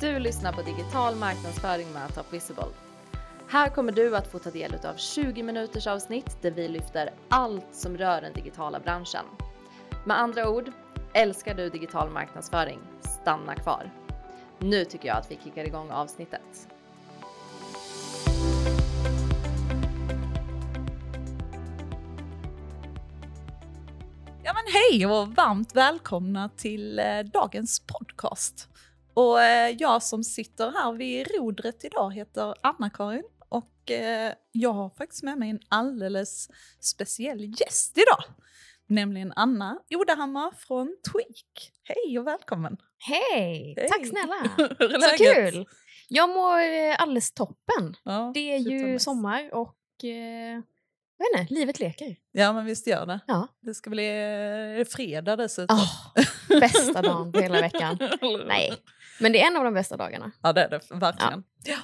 Du lyssnar på digital marknadsföring med Top Visible. Här kommer du att få ta del av 20 minuters avsnitt där vi lyfter allt som rör den digitala branschen. Med andra ord, älskar du digital marknadsföring? Stanna kvar. Nu tycker jag att vi kickar igång avsnittet. Ja men hej och varmt välkomna till eh, dagens podcast. Och eh, jag som sitter här vid rodret idag heter Anna-Karin och eh, jag har faktiskt med mig en alldeles speciell gäst idag. Nämligen Anna Odahammar från Tweak. Hej och välkommen! Hej! Hej. Tack snälla! Hur är Så läget? kul! Jag mår eh, alldeles toppen. Ja, Det är ju nice. sommar och eh, jag inte, livet leker. Ja men visst gör det. Ja. Det ska bli eh, fredag dessutom. Åh, bästa dagen på hela veckan. Nej, men det är en av de bästa dagarna. Ja det är det verkligen. Ja.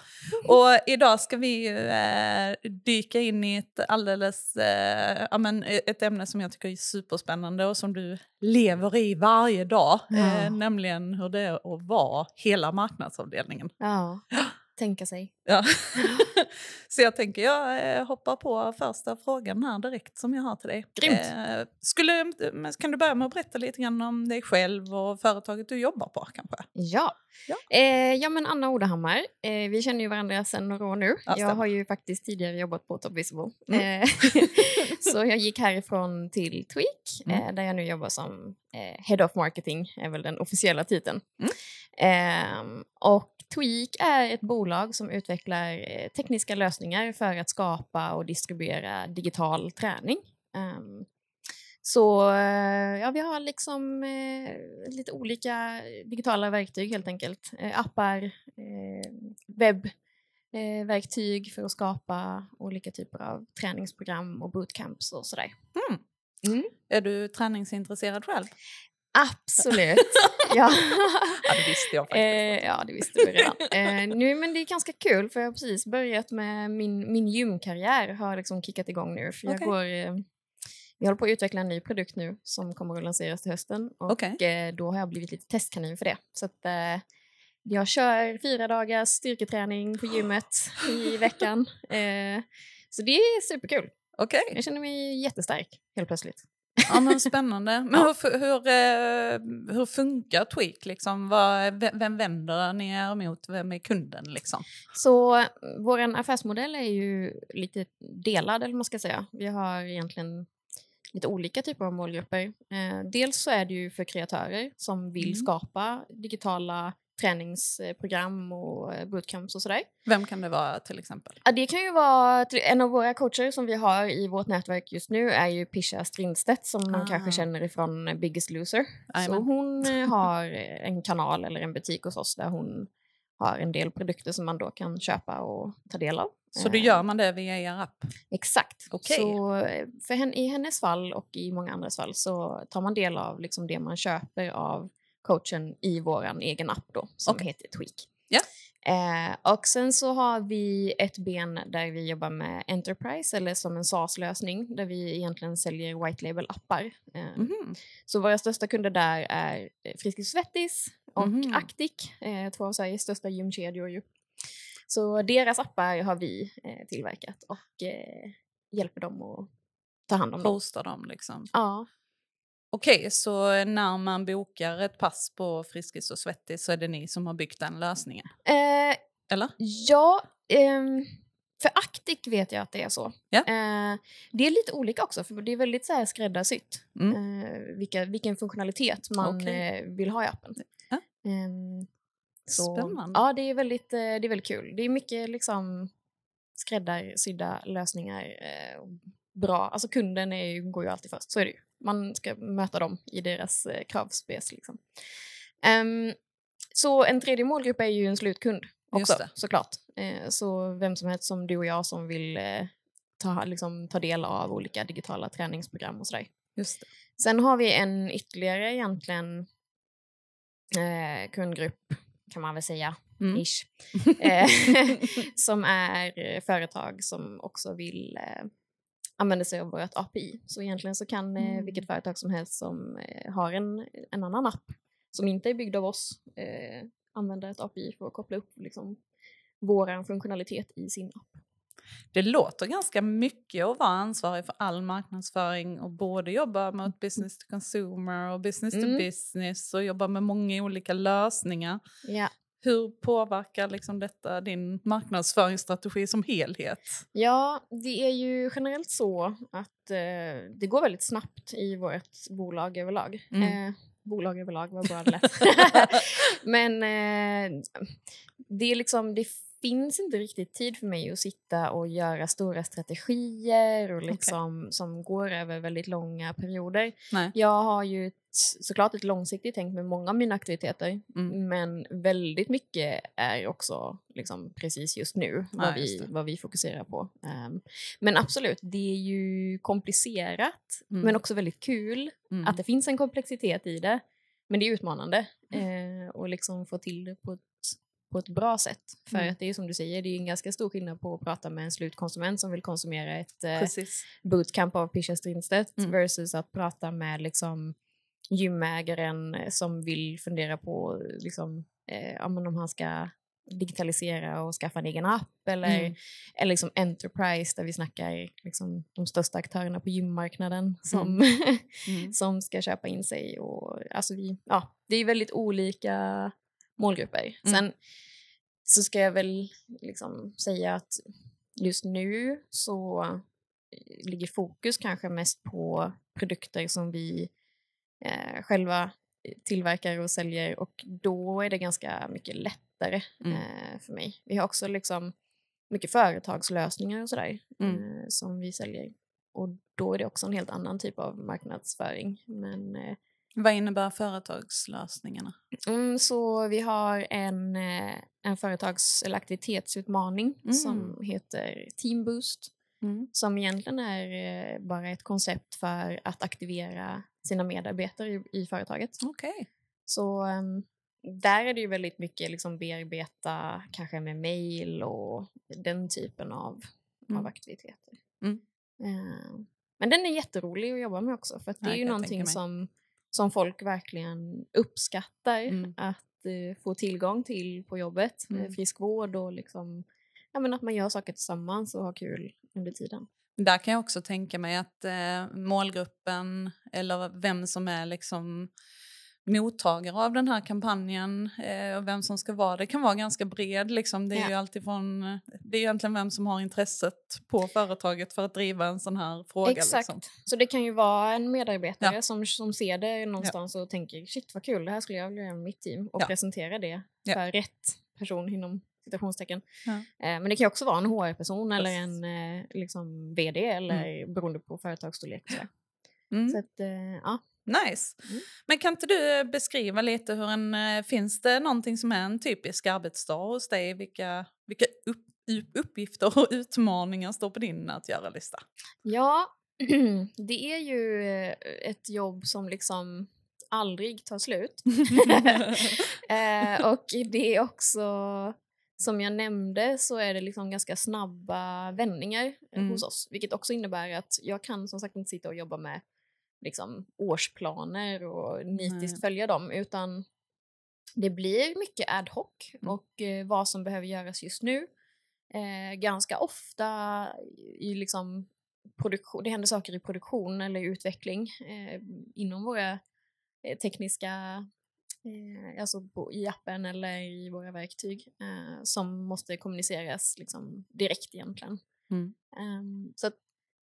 Och idag ska vi ju eh, dyka in i ett alldeles, eh, ja, men ett ämne som jag tycker är superspännande och som du lever i varje dag. Ja. Eh, nämligen hur det är att vara hela marknadsavdelningen. Ja, tänka sig. Ja. Så jag tänker jag eh, hoppar på första frågan här direkt som jag har till dig. Grymt. Eh, skulle, kan du börja med att berätta lite grann om dig själv och företaget du jobbar på kanske? Ja. Ja. Eh, ja, men Anna Odehammar, eh, vi känner ju varandra sedan några år nu. Ja, jag har ju faktiskt tidigare jobbat på Top Visible. Mm. Eh, så jag gick härifrån till Tweak, Mm. eh, där jag nu jobbar som Head of Marketing, är väl den officiella titeln. Mm. Och Tweak är ett bolag som utvecklar eh, tekniska lösningar för att skapa och distribuera digital träning. Ehm, så eh, ja, vi har liksom eh, lite olika digitala verktyg helt enkelt. Eh, appar, eh, webbverktyg eh, för att skapa olika typer av träningsprogram och bootcamps och sådär. Mm. Mm. Är du träningsintresserad själv? Absolut! ja. Ja, det visste jag faktiskt. Eh, ja, det visste vi redan. Eh, nu, men det är ganska kul för jag har precis börjat med min, min gymkarriär har liksom kickat igång nu. För jag Okej. går, eh, vi håller på att utveckla en ny produkt nu som kommer att lanseras till hösten. Och eh, då har jag blivit lite testkanin för det. Så att, eh, jag kör fyra dagars styrketräning på gymmet i veckan. Eh, så det är superkul. Okej, Jag känner mig jättestark helt plötsligt. Ja, men spännande. Men hur, hur, eh, hur funkar Tweak? Liksom? Vem, vänder ni er mot? Vem är kunden? Liksom? Så vår affärsmodell är ju lite delad, eller man ska säga. Vi har egentligen lite olika typer av målgrupper. Eh, dels så är det ju för kreatörer som vill Mm. skapa digitala träningsprogram och eh, bootcamps och sådär. Vem kan det vara till exempel? Ja, det kan ju vara en av våra coacher som vi har i vårt nätverk just nu är ju Pisha Strindstedt som man Ah. kanske känner ifrån Biggest Loser. Så Jajamän. hon eh, har en kanal eller en butik hos oss där hon har en del produkter som man då kan köpa och ta del av. Så då Eh, gör man det via er app? Exakt. Okej. Så för henne, i hennes fall och i många andras fall så tar man del av liksom det man köper av coachen i vår egen app då, som Okej. heter Tweak. Ja. Eh, och sen så har vi ett ben där vi jobbar med Enterprise eller som en SaaS-lösning där vi egentligen säljer white label-appar. Eh, Mhm. Så våra största kunder där är eh, Friskis Svettis och Mhm. Actic, eh, två av Sveriges största gymkedjor ju. Så deras appar har vi eh, tillverkat och eh, hjälper dem att ta hand om dem. Hostar dem liksom? Ja, Okej, så när man bokar ett pass på Friskis och Svettis så är det ni som har byggt den lösningen? eh, Eller? ja ehm, för Actic vet jag att det är så. Ja. Eh, det är lite olika också, för det är väldigt så här skräddarsytt Mm. eh, vilka, vilken funktionalitet man Okej. eh, vill ha i appen. Ja. Ehm, Så, Spännande. Ja, det är, väldigt, eh, det är väldigt kul. Det är mycket liksom skräddarsydda lösningar. Eh, bra. Alltså kunden är går ju alltid först, så är det ju. Man ska möta dem i deras eh, kravspec. Liksom. Ehm, så en tredje målgrupp är ju en slutkund också, såklart. Eh, så vem som helst som du och jag som vill eh, ta, liksom, ta del av olika digitala träningsprogram och sådär. Just det. Sen har vi en ytterligare egentligen eh, kundgrupp kan man väl säga, Mm. ish, eh, som är eh, företag som också vill använda sig av vårt API. Så egentligen så kan eh, Mm. vilket företag som helst som eh, har en, en annan app som inte är byggd av oss eh, använda ett API för att koppla upp liksom, vår funktionalitet i sin app. Det låter ganska mycket att vara ansvarig för all marknadsföring och både jobba mot business to consumer och business Mm. to business och jobba med många olika lösningar. Ja. Hur påverkar liksom detta din marknadsföringsstrategi som helhet? Ja, det är ju generellt så att eh, det går väldigt snabbt i vårt bolag överlag. Mm. Eh, bolag överlag, vad bra det lät. Men eh, det är liksom, det finns inte riktigt tid för mig att sitta och göra stora strategier och liksom, som går över väldigt långa perioder. Nej. Jag har ju ett, såklart ett långsiktigt tänk med många av mina aktiviteter Mm. men väldigt mycket är också liksom, precis just nu vad, Ja, just vi, vad vi fokuserar på. Ehm, men absolut, det är ju komplicerat Mm. men också väldigt kul Mm. att det finns en komplexitet i det. Men det är utmanande eh, och liksom få till det på ett, på ett bra sätt. För Mm. att det är som du säger, det är en ganska stor skillnad på att prata med en slutkonsument som vill konsumera ett eh, bootcamp av Pisha Strindstedt Mm. versus att prata med liksom, gymägaren som vill fundera på liksom, eh, ja, men om han ska digitalisera och skaffa en egen app eller, Mm. eller liksom enterprise där vi snackar liksom, de största aktörerna på gymmarknaden som, Mm. som ska köpa in sig. Och, alltså vi, ja, det är väldigt olika målgrupper. Mm. Sen så ska jag väl liksom säga att just nu så eh, ligger fokus kanske mest på produkter som vi eh, själva tillverkar och säljer och då är det ganska mycket lättare Mm. eh, för mig. Vi har också liksom mycket företagslösningar och sådär Mm. eh, som vi säljer och då är det också en helt annan typ av marknadsföring. Men eh, Vad innebär företagslösningarna? Mm, så vi har en, eh, en företags eller aktivitetsutmaning Mm. som heter Team Boost Mm. som egentligen är eh, bara ett koncept för att aktivera sina medarbetare i, i företaget. Okej. Så ehm, där är det ju väldigt mycket liksom bearbeta kanske med mail och den typen av, Mm. av aktiviteter. Mm. Eh, men den är jätterolig att jobba med också för det Ja, är ju någonting som, som folk verkligen uppskattar Mm. att eh, få tillgång till på jobbet. Mm. Mm. Friskvård och liksom, ja, men att man gör saker tillsammans och har kul under tiden. Där kan jag också tänka mig att eh, målgruppen eller vem som är liksom mottagare av den här kampanjen eh, och vem som ska vara det kan vara ganska bred. Liksom. Det är Ja. ju alltifrån, det är egentligen vem som har intresset på företaget för att driva en sån här fråga. Exakt. Liksom. Så det kan ju vara en medarbetare Ja. som, som ser det någonstans och tänker shit vad kul, det här skulle jag vilja göra med mitt team och Ja. presentera det Ja. för rätt person inom citationstecken. Ja. Eh, men det kan också vara en HR-person eller en eh, liksom VD eller beroende på företagsstorlek. Mm. Så att, eh, ja. Nice. Mm. Men kan inte du eh, beskriva lite hur en, eh, finns det någonting som är en typisk arbetsdag hos dig? Vilka, vilka upp, upp- uppgifter och utmaningar står på din att göra-lista? ja, det är ju eh, ett jobb som liksom aldrig tar slut. eh, och det är också, som jag nämnde, så är det liksom ganska snabba vändningar Mm. hos oss. Vilket också innebär att jag kan som sagt inte sitta och jobba med liksom, årsplaner och nitiskt Nej. följa dem, utan det blir mycket ad hoc Mm. och eh, vad som behöver göras just nu. Eh, ganska ofta i liksom produktion, det händer saker i produktion eller utveckling eh, inom våra eh, tekniska, eh, alltså på, i appen eller i våra verktyg eh, som måste kommuniceras liksom, direkt egentligen. Mm. Ehm, så att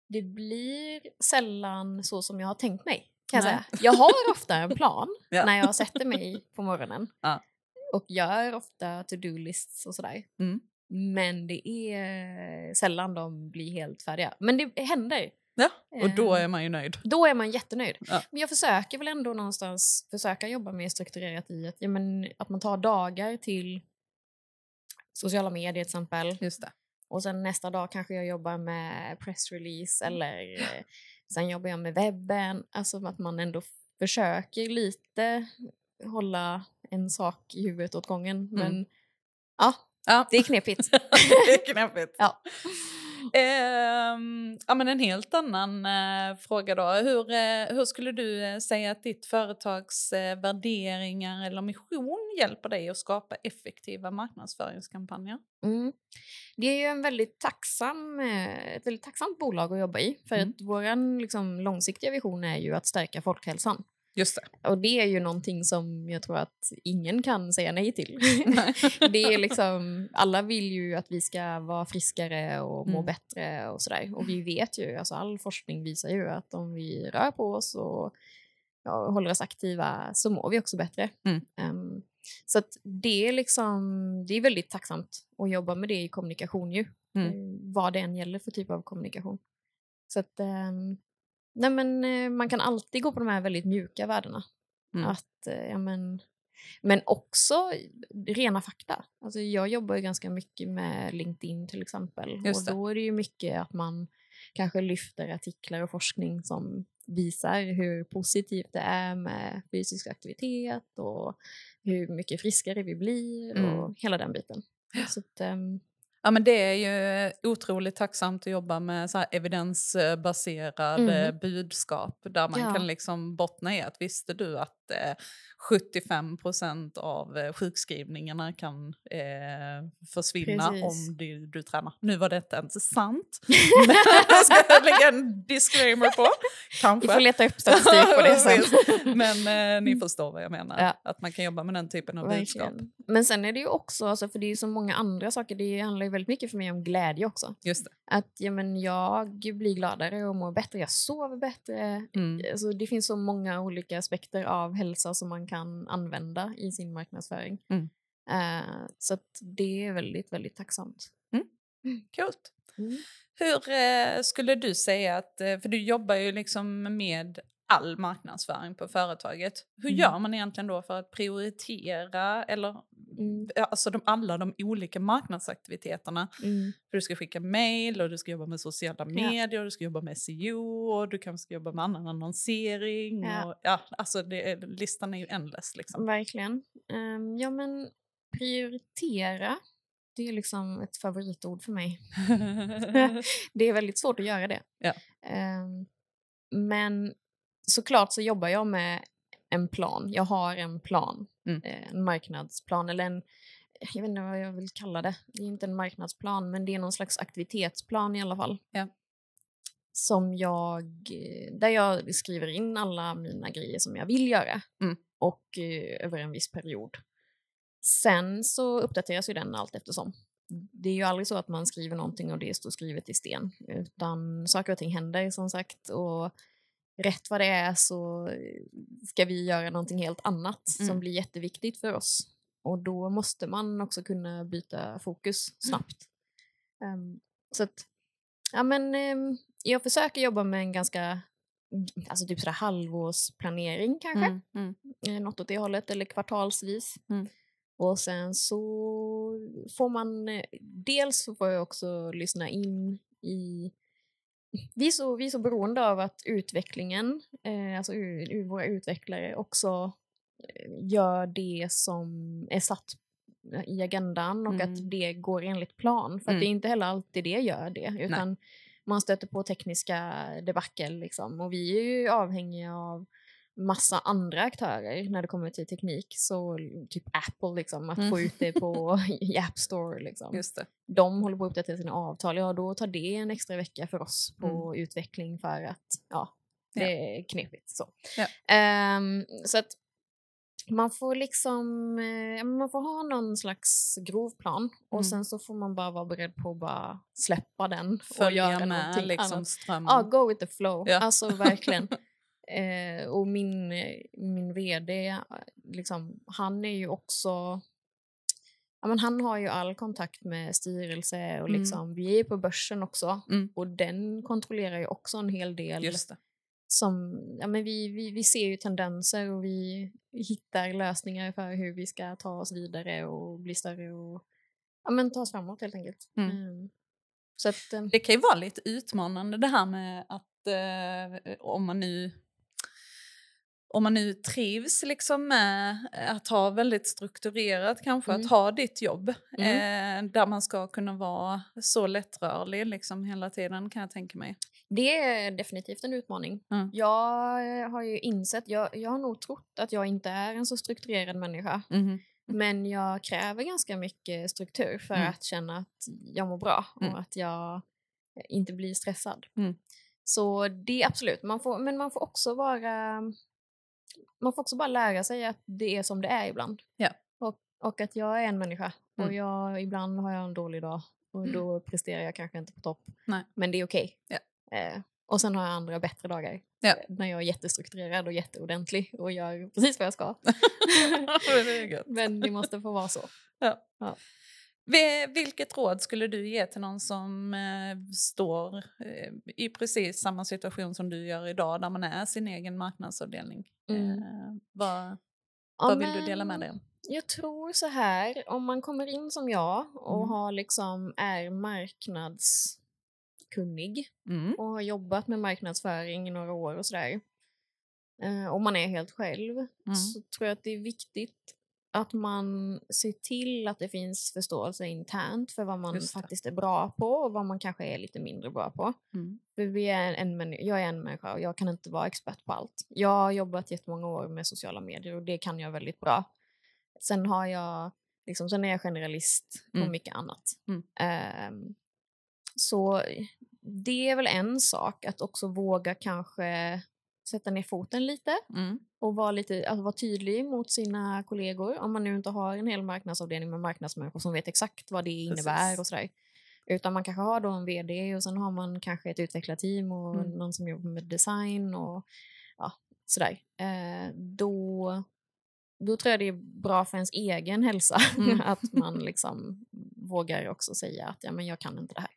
det blir sällan så som jag har tänkt mig. Kan jag, säga. jag har ofta en plan Ja. när jag sätter mig på morgonen Ja. och gör ofta to-do-lists och sådär. Mm. Men det är sällan de blir helt färdiga. Men det händer. Ja, och då Ehm. är man ju nöjd. Då är man jättenöjd. Ja. Men jag försöker väl ändå någonstans försöka jobba mer strukturerat i att, ja, men, att man tar dagar till sociala medier till exempel. Just det. Och sen nästa dag kanske jag jobbar med pressrelease eller eh, sen jobbar jag med webben. Alltså att man ändå försöker lite hålla en sak i huvudet åt gången. Men ja, Ja. det är knepigt. det är knepigt. Ja. Ehm, ja, men en helt annan eh, fråga då. Hur, eh, hur skulle du eh, säga att ditt företags eh, värderingar eller mission hjälper dig att skapa effektiva marknadsföringskampanjer? Mm. Det är ju en väldigt tacksam, eh, ett väldigt tacksamt bolag att jobba i. För Mm. att vår liksom, långsiktiga vision är ju att stärka folkhälsan. Just det. Och det är ju någonting som jag tror att ingen kan säga nej till. Nej. det är liksom, alla vill ju att vi ska vara friskare och må Mm. bättre och sådär. Och vi vet ju, alltså all forskning visar ju att om vi rör på oss och ja, håller oss aktiva så mår vi också bättre. Mm. Ehm, så det är liksom, det är väldigt tacksamt att jobba med det i kommunikation ju. Mm. Eh, Vad det än gäller för typ av kommunikation. Så att, ehm, nej men eh, man kan alltid gå på de här väldigt mjuka värdena. Mm. Att, eh, ja men, men också rena fakta. Alltså jag jobbar ju ganska mycket med LinkedIn till exempel. Och då är det ju mycket att man kanske lyfter artiklar och forskning som visar hur positivt det är med fysisk aktivitet och hur mycket friskare vi blir och Mm. hela den biten. Så att, ehm, Ja, men det är ju otroligt tacksamt att jobba med så här evidensbaserad Mm. eh, budskap där man Ja. kan liksom bottna i att visste du att eh, 75 procent av eh, sjukskrivningarna kan eh, försvinna Precis. om du, du tränar. Nu var detta inte sant. Men jag ska lägga en disclaimer på. Kanske. vi får leta upp statistik på det sen. Men eh, ni förstår vad jag menar. Ja. Att man kan jobba med den typen av budskap. Men sen är det ju också, alltså, för det är ju så många andra saker, det handlar ju väldigt mycket för mig om glädje också. Just det. Att ja, men jag blir gladare och mår bättre, jag sover bättre. Mm. Alltså, det finns så många olika aspekter av hälsa som man kan använda i sin marknadsföring. Mm. Eh, så det är väldigt, väldigt tacksamt. Coolt. Mm. Hur eh, skulle du säga att, eh, för du jobbar ju liksom med all marknadsföring på företaget. Hur Mm. gör man egentligen då för att prioritera eller Mm. ja, alltså de, alla de olika marknadsaktiviteterna? Mm. För du ska skicka mail och du ska jobba med sociala medier och du ska jobba med SEO och du kanske ska jobba med annan annonsering. Ja. Och, ja, alltså det, listan är ju endless liksom. Verkligen. Ehm, ja, men prioritera, det är liksom ett favoritord för mig. det är väldigt svårt att göra det. Ja. Ehm, men såklart så jobbar jag med en plan. Jag har en plan. Mm. Eh, En marknadsplan eller en, jag vet inte vad jag vill kalla det. Det är inte en marknadsplan men det är någon slags aktivitetsplan i alla fall. Ja. Som jag, eh, där jag skriver in alla mina grejer som jag vill göra. Mm. Och eh, över en viss period. Sen så uppdateras ju den allt eftersom. Det är ju aldrig så att man skriver någonting och det står skrivet i sten. Utan saker och ting händer som sagt. Och rätt vad det är så ska vi göra någonting helt annat Mm. som blir jätteviktigt för oss. Och då måste man också kunna byta fokus snabbt. Ehm, så att, ja men ehm, jag försöker jobba med en ganska, alltså typ sådär halvårsplanering kanske. Mm, mm. Eh, något åt det hållet, eller kvartalsvis. Mm. Och sen så får man, eh, dels så får jag också lyssna in i vi är, så, vi är så beroende av att utvecklingen, eh, alltså u, u, våra utvecklare också eh, gör det som är satt i agendan och Mm. att det går enligt plan. För att Mm. det är inte heller alltid det gör det. Utan man stöter på tekniska debacle liksom. Och vi är ju avhängiga av massa andra aktörer när det kommer till teknik. Så typ Apple, liksom, att Mm. få ut det på i App Store. Liksom. Just det. De håller på att uppdatera sina avtal. Ja, då tar det en extra vecka för oss på utveckling för att ja, Mm. Ja. det är knepigt. Så, Ja. Ehm, så att man får liksom eh, man får ha någon slags grov plan och Mm. sen så får man bara vara beredd på att bara släppa den och Följa göra med liksom strömmen. Ja, go with the flow. Ja. Alltså verkligen. eh, och min, min vd, liksom, han är ju också... Ja, men han har ju all kontakt med styrelse och Mm. liksom, vi är på börsen också. Mm. Och den kontrollerar ju också en hel del. Just det. Som, ja, men vi, vi, vi ser ju tendenser och vi hittar lösningar för hur vi ska ta oss vidare och bli större och ja, men ta oss framåt helt enkelt. Mm. Mm. Så att, eh, Det kan ju vara lite utmanande det här med att eh, om man nu om man nu trivs liksom med att ha väldigt strukturerat kanske, Mm. att ha ditt jobb Mm. eh, där man ska kunna vara så lättrörlig liksom hela tiden kan jag tänka mig. Det är definitivt en utmaning. Mm. Jag har ju insett, jag, jag har nog trott att jag inte är en så strukturerad människa. Men jag kräver ganska mycket struktur för Mm. att känna att jag mår bra och Mm. att jag inte blir stressad. Mm. Så det är absolut, man får, men man får också vara... Man får också bara lära sig att det är som det är ibland. Ja. Och, och att jag är en människa och Mm. jag, ibland har jag en dålig dag och Mm. då presterar jag kanske inte på topp. Nej. Men det är okej. Ja. Eh, och sen har jag andra bättre dagar. Ja. eh, När jag är jättestrukturerad och jätteordentlig och gör precis vad jag ska. det. Men det måste få vara så. Vi- Vilket råd skulle du ge till någon som eh, står eh, i precis samma situation som du gör idag, där man är sin egen marknadsavdelning? Mm. Eh, vad Ja, vad vill du dela med dig om? Jag tror så här, om man kommer in som jag och Mm. har liksom, är marknadskunnig Mm. och har jobbat med marknadsföring i några år och sådär. Eh, och man är helt själv. Mm. Så tror jag att det är viktigt att man ser till att det finns förståelse internt för vad man faktiskt är bra på och vad man kanske är lite mindre bra på. Mm. För vi är en, jag är en människa och jag kan inte vara expert på allt. Jag har jobbat jättemånga år med sociala medier och det kan jag väldigt bra. Sen har jag, liksom, sen är jag generalist på Mm. mycket annat. Mm. Ehm, så det är väl en sak, att också våga kanske sätta ner foten lite Mm. Och vara, lite, att vara tydlig mot sina kollegor om man nu inte har en hel marknadsavdelning med marknadsmänniskor som vet exakt vad det innebär Precis. och sådär. Utan man kanske har då en vd och sen har man kanske ett utvecklarteam och Mm. någon som jobbar med design och ja, sådär. Eh, då, då tror jag det är bra för ens egen hälsa Mm. att man liksom vågar också säga att ja, men jag kan inte det här.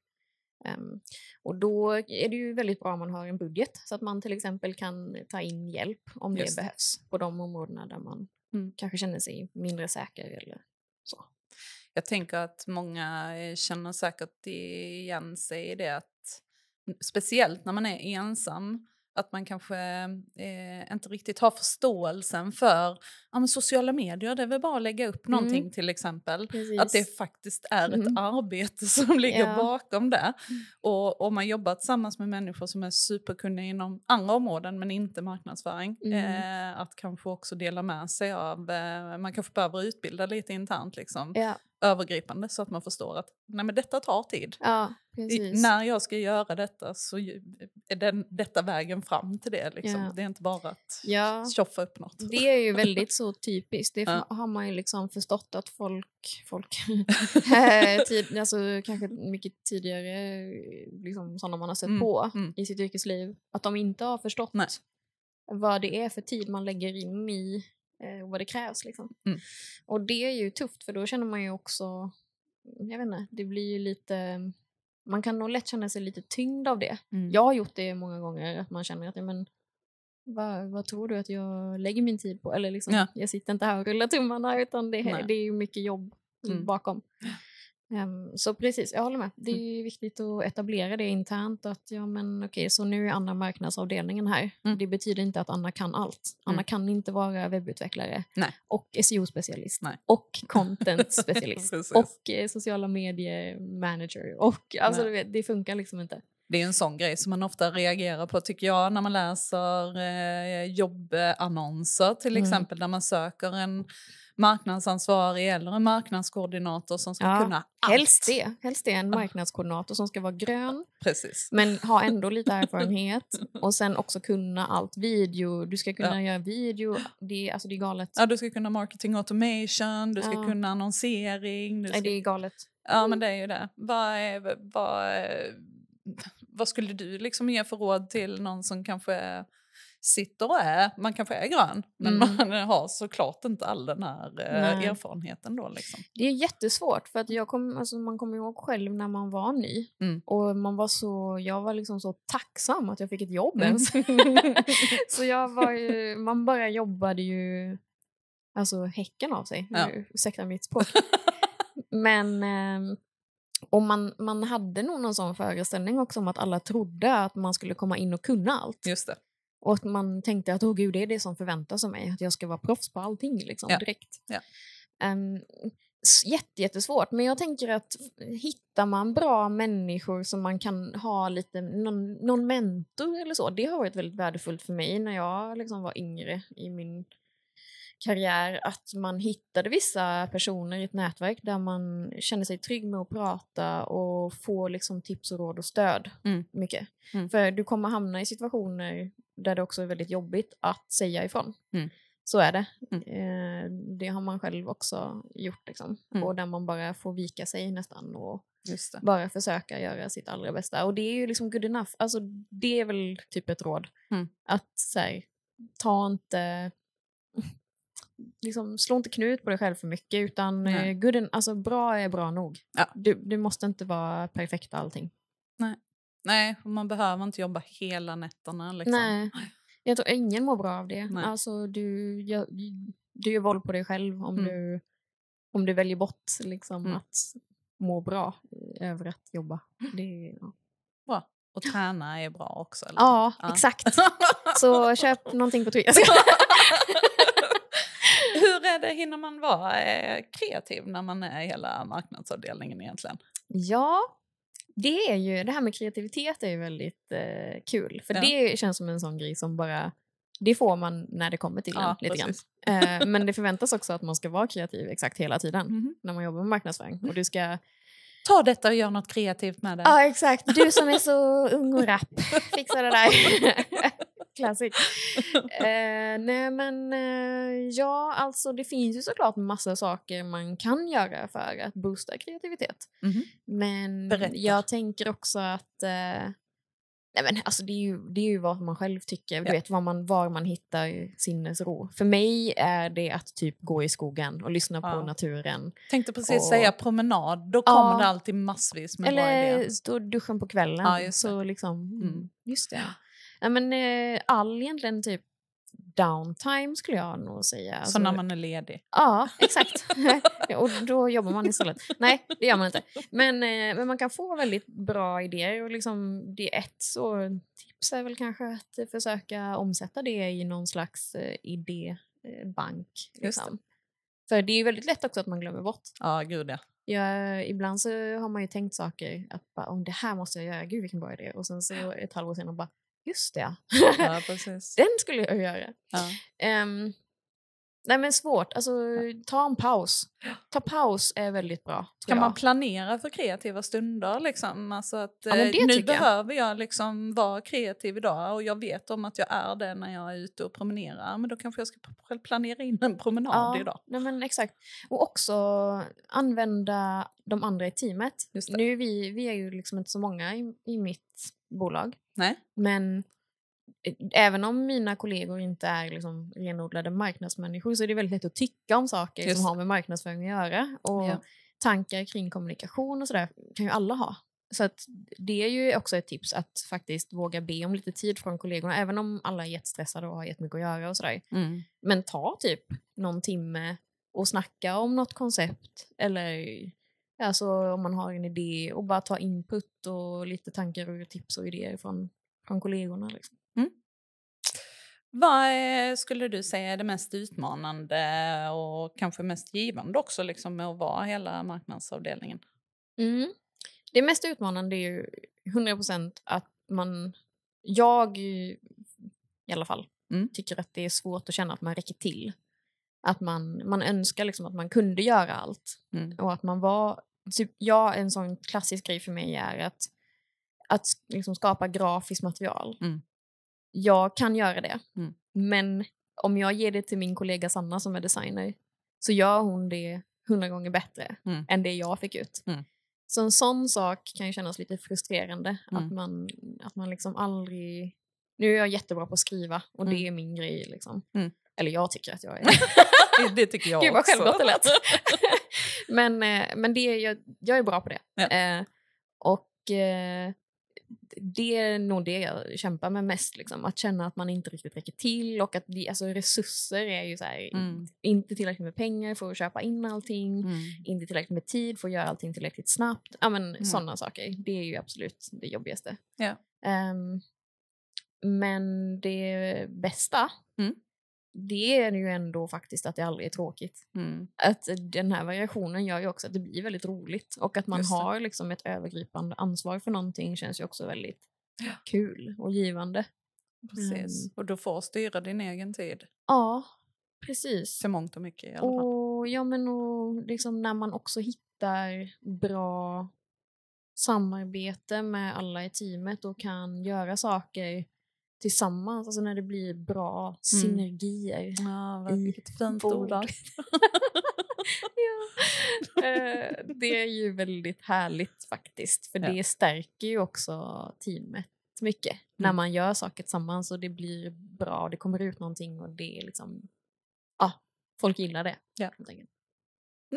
Ehm, och då är det ju väldigt bra om man har en budget så att man till exempel kan ta in hjälp om Just det behövs på de områdena där man Mm. kanske känner sig mindre säker eller så. Jag tänker att många eh, känner säkert igen sig i det att speciellt när man är ensam att man kanske eh, inte riktigt har förståelsen för ja, sociala medier, det är väl bara att lägga upp någonting Mm. till exempel. Precis. Att det faktiskt är ett Mm. arbete som ligger Ja. bakom det. Mm. Och om man jobbar tillsammans med människor som är superkunniga inom andra områden men inte marknadsföring. Mm. Eh, att kanske också dela med sig av, eh, man kanske behöver utbilda lite internt liksom, Ja, övergripande så att man förstår att nej, men detta tar tid. ja I, när jag ska göra detta så är den, detta vägen fram till det. Liksom. Det är inte bara att Ja. tjoffa upp något. Det är ju väldigt så typiskt. Det Ja. har man ju liksom förstått att folk, folk tid, alltså kanske mycket tidigare liksom, sådana man har sett Mm, på mm. i sitt yrkesliv, att de inte har förstått Nej. vad det är för tid man lägger in i eh, vad det krävs. Liksom. Mm. Och det är ju tufft för då känner man ju också, jag vet inte, det blir ju lite, man kan nog lätt känna sig lite tyngd av det. Mm. Jag har gjort det många gånger, att man känner att ja, men, vad, vad tror du att jag lägger min tid på? Eller liksom, Ja. jag sitter inte här och rullar tummarna utan det, Nej. det är mycket jobb Mm. bakom. Ehm, så precis, jag håller med. Det är Mm. viktigt att etablera det internt. Att ja, men okej, så nu är Anna marknadsavdelningen här. Mm. Det betyder inte att Anna kan allt. Anna Mm. kan inte vara webbutvecklare Nej. och SEO-specialist och content-specialist och eh, sociala medier-manager. Och alltså, vet, det funkar liksom inte. Det är en sån grej som man ofta reagerar på tycker jag när man läser eh, jobbannonser till Mm. exempel där man söker en marknadsansvarig eller en marknadskoordinator som ska Ja, kunna allt. Helst det. Helst det, en marknadskoordinator som ska vara grön Precis. men ha ändå lite erfarenhet och sen också kunna allt. Video, du ska kunna göra video. Det, är- alltså, det är galet. Ja, du ska kunna marketing automation, du ska Ja. kunna annonsering. Ska... Det är galet. Ja, men det är ju det. Vad, är, vad, är- vad skulle du liksom ge för råd till någon som kanske sitter och är, man kanske är grön, men Mm. man har såklart inte all den här eh, Nej. erfarenheten då liksom. Det är jättesvårt för att jag kom, alltså man kommer ihåg själv när man var ny Mm. och man var så, jag var liksom så tacksam att jag fick ett jobb Mm. ens. så jag var ju, man bara jobbade ju alltså häcken av sig, Ja. ursäkta mitt språk. Men ehm, och man, man hade nog någon sån föreställning också om att alla trodde att man skulle komma in och kunna allt. Just det. Och att man tänkte att åh gud, det är det som förväntas av mig, att jag ska vara proffs på allting liksom, Ja. direkt. Ja. Um, jätte, jättesvårt, men jag tänker att hittar man bra människor som man kan ha lite, någon, någon mentor eller så, det har varit väldigt värdefullt för mig när jag liksom var yngre i min karriär, att man hittade vissa personer i ett nätverk där man känner sig trygg med att prata och få liksom tips och råd och stöd Mm. mycket. Mm. För du kommer hamna i situationer där det också är väldigt jobbigt att säga ifrån. Mm. Så är det. Mm. Eh, det har man själv också gjort. Liksom. Mm. Och där man bara får vika sig nästan och bara försöka göra sitt allra bästa. Och det är ju liksom good enough. Alltså, det är väl typ ett råd. Mm. Att så här, ta inte... Liksom, slå inte knut på dig själv för mycket, utan Nej. eh, good en, alltså, bra är bra nog. Ja. Du, du måste inte vara perfekt allting. Nej, och man behöver inte jobba hela nätterna. Liksom. Nej, jag tror ingen mår bra av det. Nej. Alltså, du, gör, du gör våld på dig själv om, Mm. du, om du väljer bort liksom, Mm. att må bra över att jobba. Det, ja. Bra. Och träna är bra också. Eller? ja, Ja. exakt. Så köp någonting på Twitter. Är det, hinner man vara eh, kreativ när man är i hela marknadsavdelningen egentligen? Ja, det är ju, det här med kreativitet är ju väldigt eh, kul. För Ja. det känns som en sån grej som bara, det får man när det kommer till Ja, en lite grann. Eh, men det förväntas också att man ska vara kreativ exakt hela tiden Mhm. när man jobbar med marknadsföring. Och du ska, Ta detta och gör något kreativt med det. ja exakt, du som är så ung och rapp, fixa det där. Classic. Eh, nej men eh, ja, alltså det finns ju såklart massa saker man kan göra för att boosta kreativitet. Mhm. Men Berätta. jag tänker också att eh, nej men, alltså det, är ju, det är ju vad man själv tycker, du Ja. vet var man, var man hittar sinnesro. För mig är det att typ gå i skogen och lyssna på Ja. naturen. Tänkte precis Och- säga promenad, då Ja. kommer det alltid massvis med bra Eller idéer. i duschen på kvällen. Så liksom, mm. Mm. just det. Ja, men, eh, all egentligen typ downtime skulle jag nog säga. Så Alltså, när man är ledig. Ja, exakt. och då jobbar man istället. Nej, det gör man inte. Men, eh, men man kan få väldigt bra idéer. Och liksom, det är ett så tips är väl kanske att försöka omsätta det i någon slags eh, idébank. Liksom. För det är ju väldigt lätt också att man glömmer bort. Ja, gud ja. Jag, ibland så har man ju tänkt saker, att bara, om det här måste jag göra, gud vilken bra idé. Och sen så ett halvår senare bara, just det, ja precis. den skulle jag göra. Ja. Ehm, nej men svårt, alltså ta en paus. Ta paus är väldigt bra. Kan jag. man planera för kreativa stunder? Liksom? Alltså att, Ja, eh, nu tycker jag. behöver jag liksom vara kreativ idag och jag vet om att jag är det när jag är ute och promenerar. Men då kanske jag ska planera in en promenad idag. nej men exakt. Och också använda de andra i teamet. Nu är vi, vi är ju liksom inte så många i, i mitt bolag. Nej. Men eh, även om mina kollegor inte är liksom renodlade marknadsmänniskor så är det väldigt lätt att tycka om saker Just som har med marknadsföring att göra. Och Ja. tankar kring kommunikation och sådär kan ju alla ha. Så att det är ju också ett tips att faktiskt våga be om lite tid från kollegorna, även om alla är jättestressade och har jättemycket att göra och sådär. Mm. Men ta typ någon timme och snacka om något koncept eller alltså om man har en idé och bara ta input och lite tankar och tips och idéer från, från kollegorna. Liksom. Vad är, skulle du säga är det mest utmanande och kanske mest givande också liksom, med att vara hela marknadsavdelningen? Mm. Det mest utmanande är ju 100% att man, jag i alla fall, Mm. tycker att det är svårt att känna att man räcker till. Att man, man önskar liksom att man kunde göra allt. Mm. Och att man var, typ, ja en sån klassisk grej för mig är att, att liksom skapa grafiskt material. Mm. Jag kan göra det. Mm. Men om jag ger det till min kollega Sanna som är designer så gör hon det hundra gånger bättre Mm. än det jag fick ut. Mm. Så en sån sak kan ju kännas lite frustrerande. Att Mm. man, att man liksom aldrig... Nu är jag jättebra på att skriva och Mm. det är min grej. Liksom. Eller jag tycker att jag är Det, det tycker jag Gud vad självgott det lät. men eh, men det, jag, jag är bra på det. Ja. Eh, och eh, det är nog det jag kämpar med mest. Liksom. Att känna att man inte riktigt räcker till och att det, alltså, resurser är ju så här, Mm. inte tillräckligt med pengar för att köpa in allting. Mm. Inte tillräckligt med tid för att göra allting tillräckligt snabbt. Ja, men Mm. Sådana saker. Det är ju absolut det jobbigaste. Ja. Ehm, men det bästa, Mm. Det är ju ändå faktiskt att det aldrig är tråkigt. Mm. Att den här variationen gör ju också att det blir väldigt roligt och att man har liksom ett övergripande ansvar för någonting känns ju också väldigt kul och givande. Precis. Mm. Och du får styra din egen tid. Ja, precis. Till mångt och mycket i alla fall. Och, ja, men och liksom när man också hittar bra samarbete med alla i teamet och kan göra saker tillsammans, alltså när det blir bra synergier. Ja, i vilket fint ord. ja. eh, det är ju väldigt härligt faktiskt, för Ja. det stärker ju också teamet mycket när Mm. man gör saker tillsammans och det blir bra och det kommer ut någonting och det är liksom, ja, folk gillar det. Ja.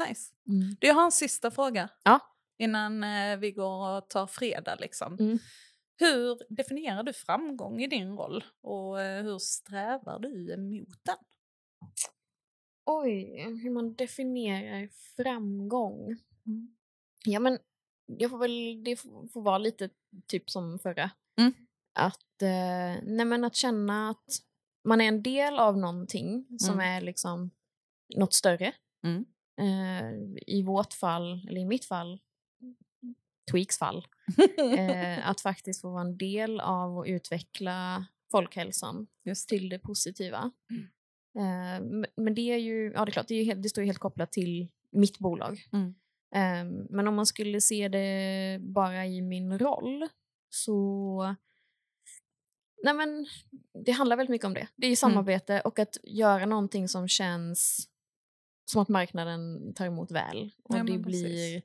Nice. Mm. Du, jag har en sista fråga. Ja. Innan eh, vi går och tar fredag liksom. Mm. Hur definierar du framgång i din roll och eh, hur strävar du emot den? Oj, hur man definierar framgång. Mm. Ja, men jag får väl, det får, får vara lite typ som förra. Mm. Att, eh, nej men att känna att man är en del av någonting som Mm. är liksom något större. Mm. Eh, I vårt fall, eller i mitt fall, Tweaks fall, eh, att faktiskt få vara en del av att utveckla folkhälsan Just till det positiva. Mm. Eh, men det är ju, ja det är klart, det, är helt, det står ju helt kopplat till mitt bolag. Mm. Eh, men om man skulle se det bara i min roll så Nej men det handlar väldigt mycket om det. Det är ju samarbete och att göra någonting som känns som att marknaden tar emot väl. Och Ja, det precis.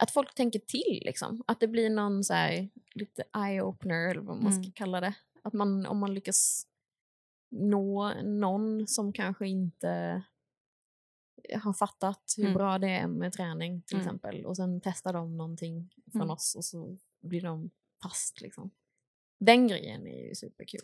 Att folk tänker till liksom. Att det blir någon så här lite eye-opener eller vad man ska Mm. kalla det. Att man, om man lyckas nå någon som kanske inte har fattat hur Mm. bra det är med träning till Mm. exempel och sen testar de någonting från Mm. oss och så blir de fast liksom. Den grejen är ju superkul.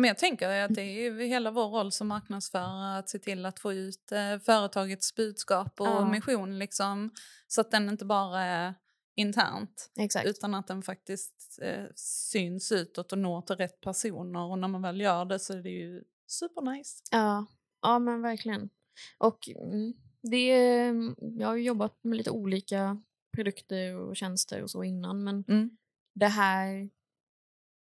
Men jag tänker att det är hela vår roll som marknadsförare att se till att få ut eh, företagets budskap och Ja. mission liksom, så att den inte bara är internt Exakt. utan att den faktiskt eh, syns utåt och når till rätt personer och när man väl gör det så är det ju supernice. Ja, ja men verkligen. Och mm, det, jag har ju jobbat med lite olika produkter och tjänster och så innan men Mm. det här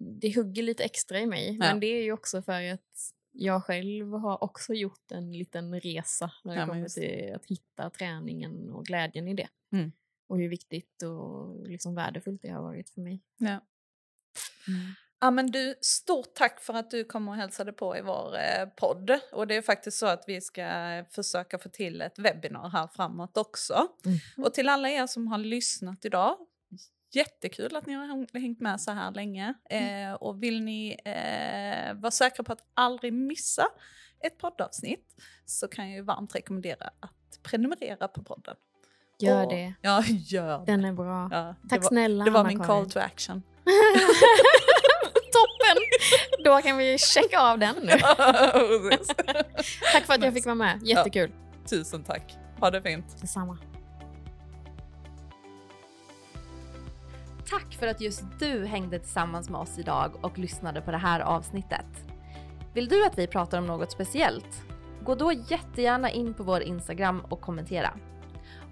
det hugger lite extra i mig. Ja. Men det är ju också för att jag själv har också gjort en liten resa när det Ja, kommer till att hitta träningen och glädjen i det. Mm. Och hur viktigt och liksom värdefullt det har varit för mig. Ja. Ja, men du, stort tack för att du kom och hälsade på i vår eh, podd. Och det är faktiskt så att vi ska försöka få till ett webbinar här framåt också. Mm. Och till alla er som har lyssnat idag, jättekul att ni har häng- hängt med så här länge. Eh, och vill ni eh, vara säkra på att aldrig missa ett poddavsnitt så kan jag varmt rekommendera att prenumerera på podden. Gör Och- det. Ja, gör det. Den är bra. Ja, det Tack var, snälla Det var min call to action. Toppen! Då kan vi checka av den nu. Tack för att jag fick vara med. Jättekul. Tusen tack. Ha det fint. Detsamma. Tack för att just du hängde tillsammans med oss idag och lyssnade på det här avsnittet. Vill du att vi pratar om något speciellt? Gå då jättegärna in på vår Instagram och kommentera.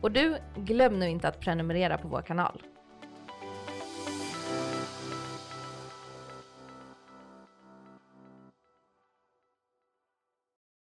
Och du, glöm nu inte att prenumerera på vår kanal.